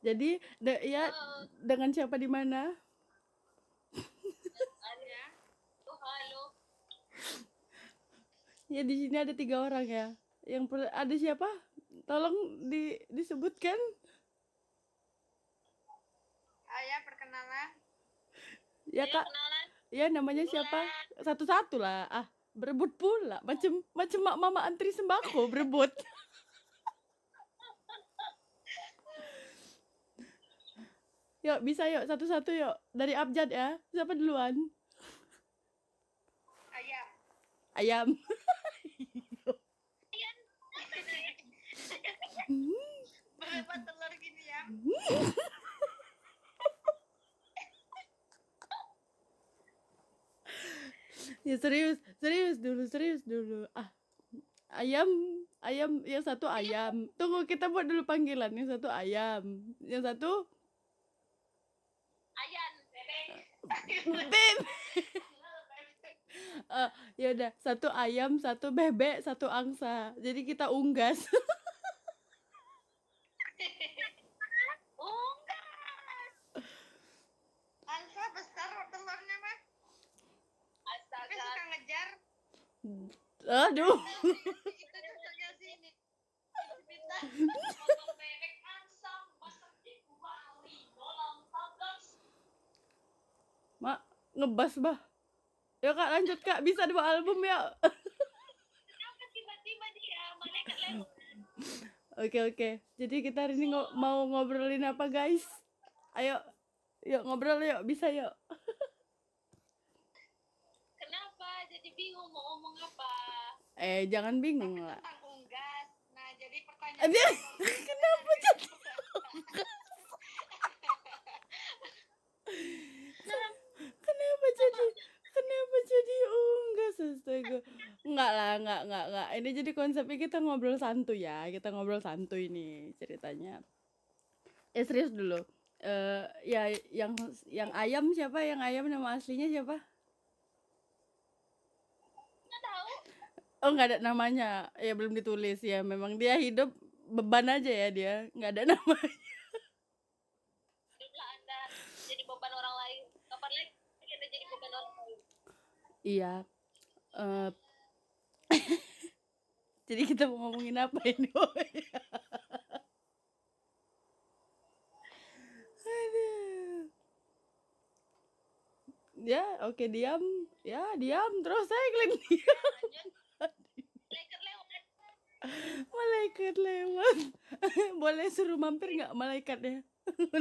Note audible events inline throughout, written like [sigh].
Jadi de- ya Oh, dengan siapa di mana? ya? Oh, halo. Ya di sini ada tiga orang ya. Yang per- ada siapa? Tolong di disebutkan. Ayah perkenalan. Ya Ayo kak, kenalan. ya namanya siapa? Satu-satu lah. Ah, berebut pula. Macam macam mak mama antri sembako berebut. [laughs] Yuk, bisa yuk satu-satu yuk. Dari abjad ya. Siapa duluan? Ayam. Ayam. Berapa telur gini ya? Ya serius, serius dulu, serius dulu. Ah, ayam, ayam, yang satu ayam. Tunggu kita buat dulu panggilan. Yang satu ayam, yang satu bebek. [laughs] Eh, ya udah, satu ayam, satu bebek, satu angsa. Jadi kita unggas. [laughs] Unggas. Angsa besar telurnya mah. Tapi Astaga. suka ngejar. Aduh. Itu cocoknya sini. Kita Motor bebek ansam masak di Bali dalam tagas. Mak, ngebas bah. Yuk kak lanjut kak, bisa dua album ya. Kenapa tiba-tiba dia malaikat lewat? Oke oke. Jadi kita hari ini ngo- mau ngobrolin apa guys? Ayo, yuk ngobrol yuk, bisa yuk. Kenapa? Jadi bingung mau ngomong apa? Eh jangan bingung lah. tentang unggas. Nah, jadi pertanyaan [laughs] kenapa jadi [laughs] [laughs] kenapa jadi kenapa jadi unggas astaga. Enggak lah enggak enggak enggak. Ini jadi konsepnya kita ngobrol santuy ya kita ngobrol santuy nih ceritanya. Eh serius dulu. Eh ya yang yang ayam siapa? Yang ayam nama aslinya siapa? Nggak tahu. oh nggak ada namanya. Ya belum ditulis ya. Memang dia hidup beban aja ya dia. Nggak ada [laughs] namanya Hiduplah anda jadi beban orang lain. Kapan lagi anda jadi beban orang lain? Iya. eh [laughs] Jadi kita mau ngomongin apa ini? [laughs] Aduh. Ya, oke diam. Ya, diam terus saya lewat. [laughs] Malaikat lewat. Boleh suruh mampir nggak malaikatnya?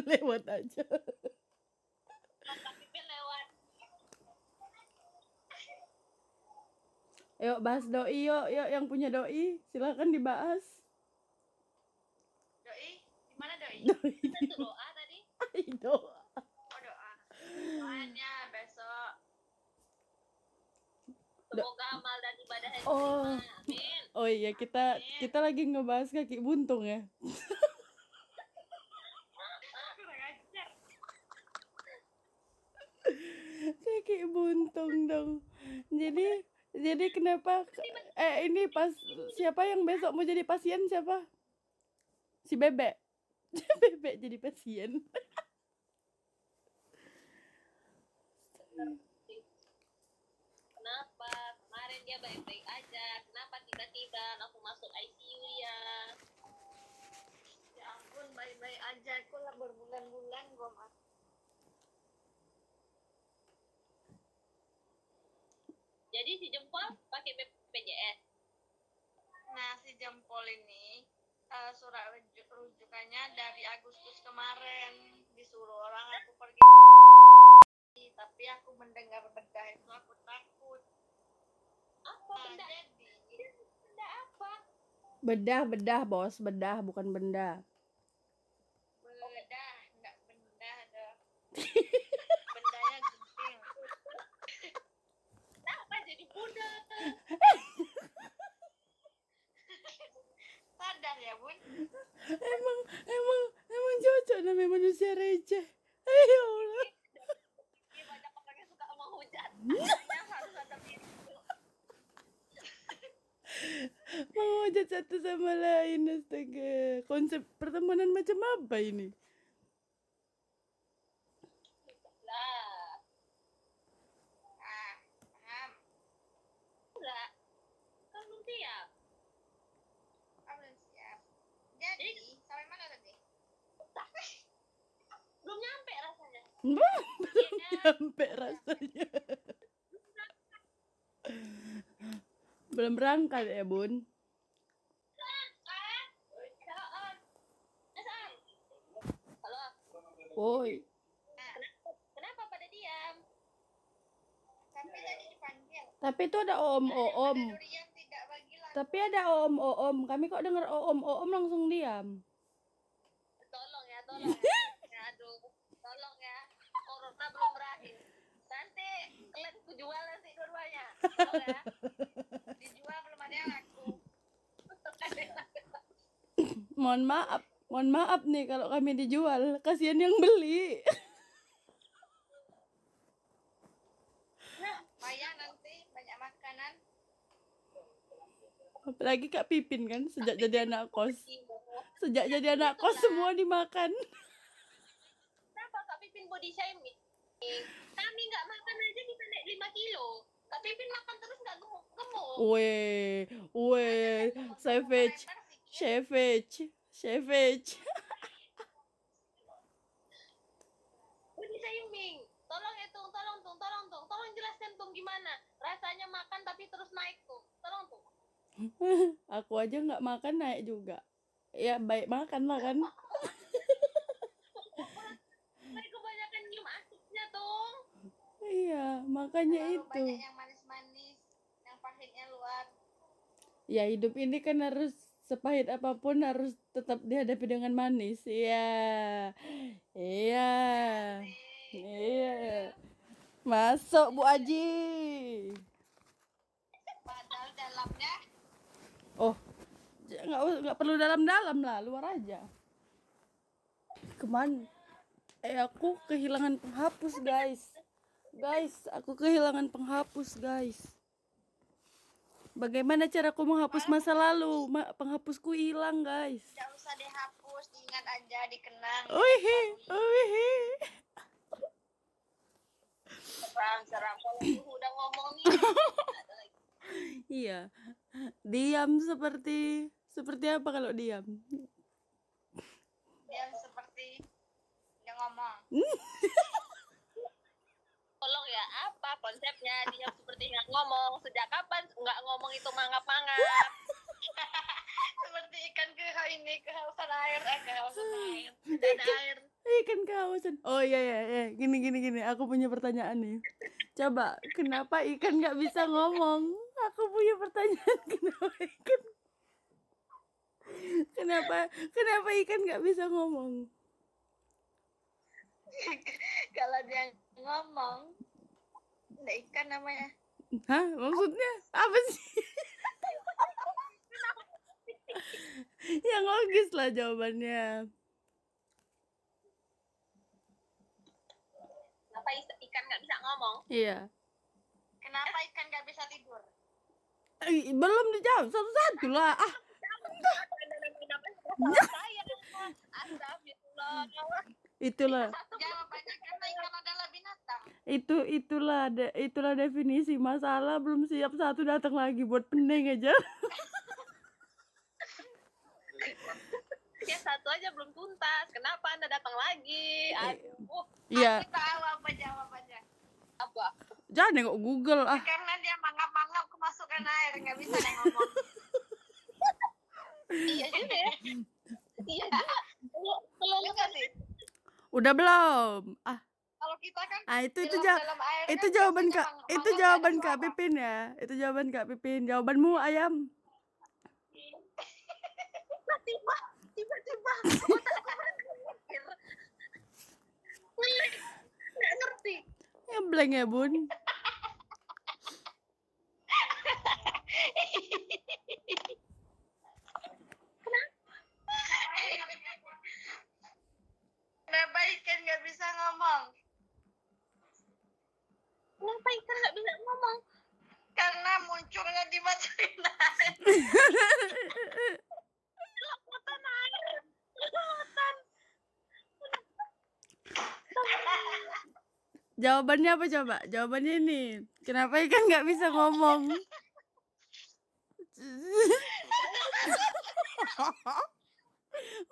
lewat aja. Tapi lewat. Yuk bahas doi yuk, yuk yang punya doi silakan dibahas. doi. Gimana doi? Kita tuh doa tadi. Ayo. Oh, doa. Doanya besok. Semoga amal dan ibadah yang Oh. diterima. Amin. Oh iya kita kita lagi ngebahas kaki buntung ya. [laughs] Kaki buntung dong. Jadi jadi kenapa eh ini pas siapa yang besok mau jadi pasien siapa? Si Bebek. [laughs] Bebek jadi pasien. Kenapa? Kemarin dia baik-baik aja. Kenapa tiba-tiba langsung masuk ICU ya? Ya ampun, baik-baik aja. Aku lah berbulan-bulan gua mah. Jadi si jempol pakai BPJS. Nah, si jempol ini eh, surat rujuk- rujukannya dari Agustus kemarin disuruh orang aku pergi tapi aku mendengar bedah itu aku takut. Apa Nah, benda? jadi Benda apa? Bedah, bedah, Bos, bedah bukan benda. bedah, enggak benda dah. [laughs] Bendanya genting. Kenapa jadi Buddha? Sadar ya, Bun? Emang emang emang cocok namanya manusia receh. Ayo Allah. Dia banyak orang yang suka menghujat. [laughs] Harus ada satu sama lain astaga. Konsep pertemanan macam apa ini? Belum nyampe rasanya. Belum berangkat ya, Bun? Woi, kenapa pada diam? Tapi tadi dipanggil. tapi itu ada om om. Durian tidak bagi lagi. Tapi ada om om. Kami kok dengar om om langsung diam. Tolong ya, tolong ya. [laughs] Ya, Aduh, tolong ya. Corona belum berakhir. Nanti kalian ku jual nanti dua-duanya. Ya. Dijual belum ada yang laku. Mohon maaf, mohon maaf nih kalau kami dijual. Kasihan yang beli. Payah nanti banyak makanan. Apalagi Kak Pipin kan sejak jadi anak kos. Sejak jadi anak kos semua dimakan. Kenapa Kak Pipin body shaming? Kami nggak makan aja bisa naik 5 kilo. Kak Pipin makan terus nggak gemuk. gemuk. Weh, weh, savage, savage, savage. Body shaming. Tolong ya Tung, tolong Tung, tolong Tung. Tolong jelaskan Tung gimana. Rasanya makan tapi terus naik Tung. Tolong Tung. [laughs] Aku aja nggak makan naik juga. Ya baik makan lah kan. Nyium asiknya Tung. Iya, makanya Terlalu itu. banyak yang manis-manis. Yang pahitnya luar. Ya hidup ini kan harus sepahit apa pun harus tetap dihadapi dengan manis. Iya. Iya. Iya. Masuk Bu Aji. Padahal dalamnya Oh, nggak nggak perlu dalam-dalam lah, luar aja. Ke mana? Eh aku kehilangan penghapus guys. Guys, aku kehilangan penghapus guys. Bagaimana cara aku menghapus masa lalu? Ma- penghapusku hilang guys. tidak usah dihapus, diingat aja, dikenang. Wih, wih. Seram-seram. Kalau [coughs] suhu udah ngomong nih. Iya. Diam seperti seperti apa kalau diam? Dia seperti dia ngomong. Tolong ya, apa konsepnya dia seperti nggak ngomong? Sejak kapan nggak ngomong itu mangap-mangap? [laughs] seperti ikan kehau ini kehausan air, eh kehausan air, dan air. Ikan kawasan. Oh iya iya iya. Gini gini gini. Aku punya pertanyaan nih. Coba kenapa ikan nggak bisa ngomong? Aku punya pertanyaan. [laughs] Kenapa ikan? Kenapa kenapa ikan nggak bisa ngomong? Kalau dia ngomong, ada ikan namanya. Hah? Maksudnya apa sih? Yang logis lah jawabannya. Kenapa ikan nggak bisa ngomong? Iya. Kenapa ikan nggak bisa tidur? Eh, belum dijawab satu-satu lah. Ah, Saya, astagfirullah. Itulah. Jawabannya karena ikan adalah binatang. Itu itulah de, itulah definisi masalah belum siap satu datang lagi buat pening aja. [laughs] Ya satu aja belum tuntas. Kenapa anda datang lagi? Aduh. Iya. Aku tahu apa jawabannya. Apa? Jangan nengok Google ah. Karena dia mangap-mangap kemasukan air, nggak bisa ngomong. [laughs] iya juga ya. Iya Kalau lu nggak sih? Udah belum? Ah, Kalau kita kan ah itu itu dalam- ja- dalam air itu kan jawaban Kak. Itu jawaban ada Kak suara. Pipin ya. Itu jawaban Kak Pipin. Jawabanmu ayam. tiba-tiba tiba-tiba otak aku mikir. Ngelag. nggak ngerti Ya blank ya, Bun. kenapa ikan nggak bisa ngomong kenapa ikan nggak bisa ngomong karena Jawabannya apa coba? Jawabannya ini. Kenapa ikan nggak bisa ngomong?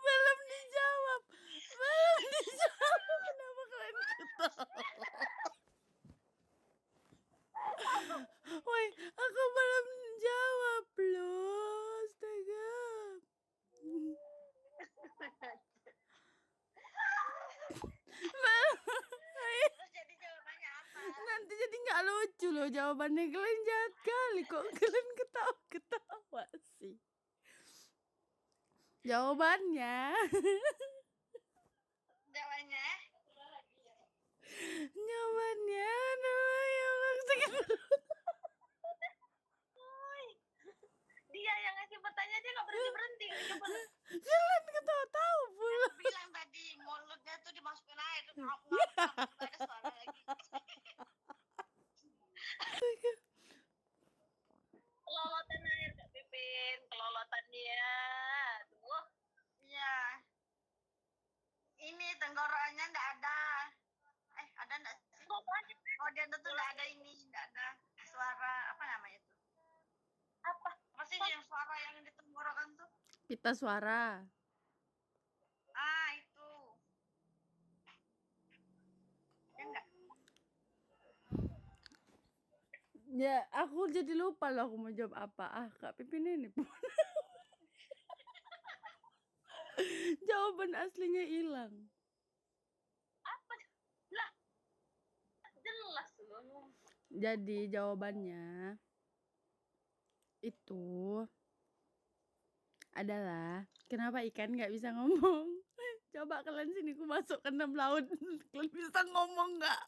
belum dijawab. Belum dijawab. Kenapa kalian ketawa? Jawabannya kalian jahat kali kok kalian ketawa-ketawa sih. Jawabannya Jawabannya [laughs] Jawabannya adalah yang langsung dia yang ngasih pertanyaan dia nggak berhenti berhenti coba Kalian ketawa-tawa pula bilang tadi mulutnya tuh dimasukin air tuh ngap ngap ngap. Nggak ada suara lagi kelolotan air kak Pipin kelolotan dia tuh iya ini tenggorokannya nggak ada eh ada nggak sih oh dia tuh nggak ada ini nggak ada suara apa namanya tuh apa apa sih yang suara yang di tenggorokan tuh Pita suara. Ah itu. Ya enggak Ya aku jadi lupa loh aku mau jawab apa. Ah Kak Pipin ini pun. [laughs] Jawaban aslinya hilang. Apa? Lah jelas loh. Jadi jawabannya itu adalah kenapa ikan nggak bisa ngomong? [laughs] Coba kalian sini ku masuk ke enam laut, [laughs] kalian bisa ngomong nggak?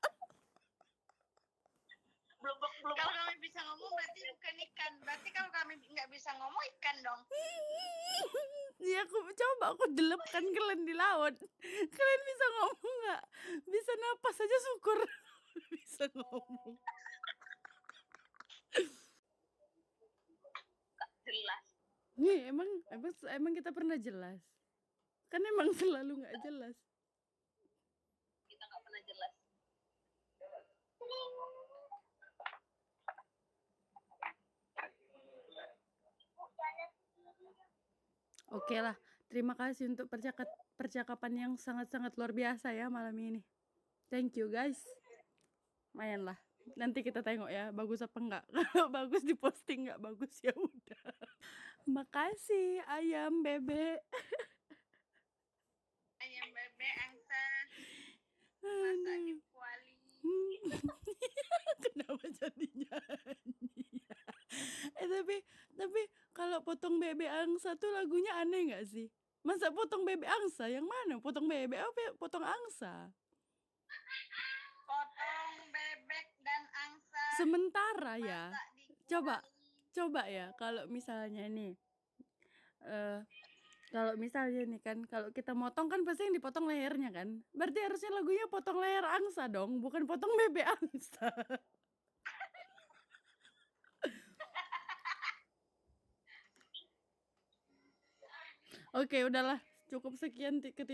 belum belum kalau kami bisa ngomong berarti bukan ikan berarti kalau kami nggak bisa ngomong ikan dong [laughs] Iya aku coba aku delepkan kalian di laut, kalian bisa ngomong nggak? Bisa napas aja syukur bisa ngomong. jelas Nih emang emang emang kita pernah jelas, kan emang selalu nggak jelas. kita nggak pernah jelas Oke lah, terima kasih untuk percakap percakapan yang sangat-sangat luar biasa ya malam ini. Thank you guys. Lumayan lah. Nanti kita tengok ya, bagus apa enggak. [laughs] Kalau bagus di posting nggak bagus ya udah. Makasih ayam bebek. ayam bebek angsa masak di kuali [laughs] Kenapa jadi nyanyi? eh tapi tapi kalau potong bebek angsa tuh lagunya aneh nggak sih? Masa potong bebek angsa? Yang mana? Potong bebek apa ya? potong angsa? potong bebek dan angsa Sementara ya. Coba. Coba ya kalau misalnya nih eh kalau misalnya nih kan kalau kita motong kan pasti yang dipotong lehernya kan. Berarti harusnya lagunya potong leher angsa dong, bukan potong bebek [laughs] angsa. Oke, udahlah. Cukup sekian ti- ketidak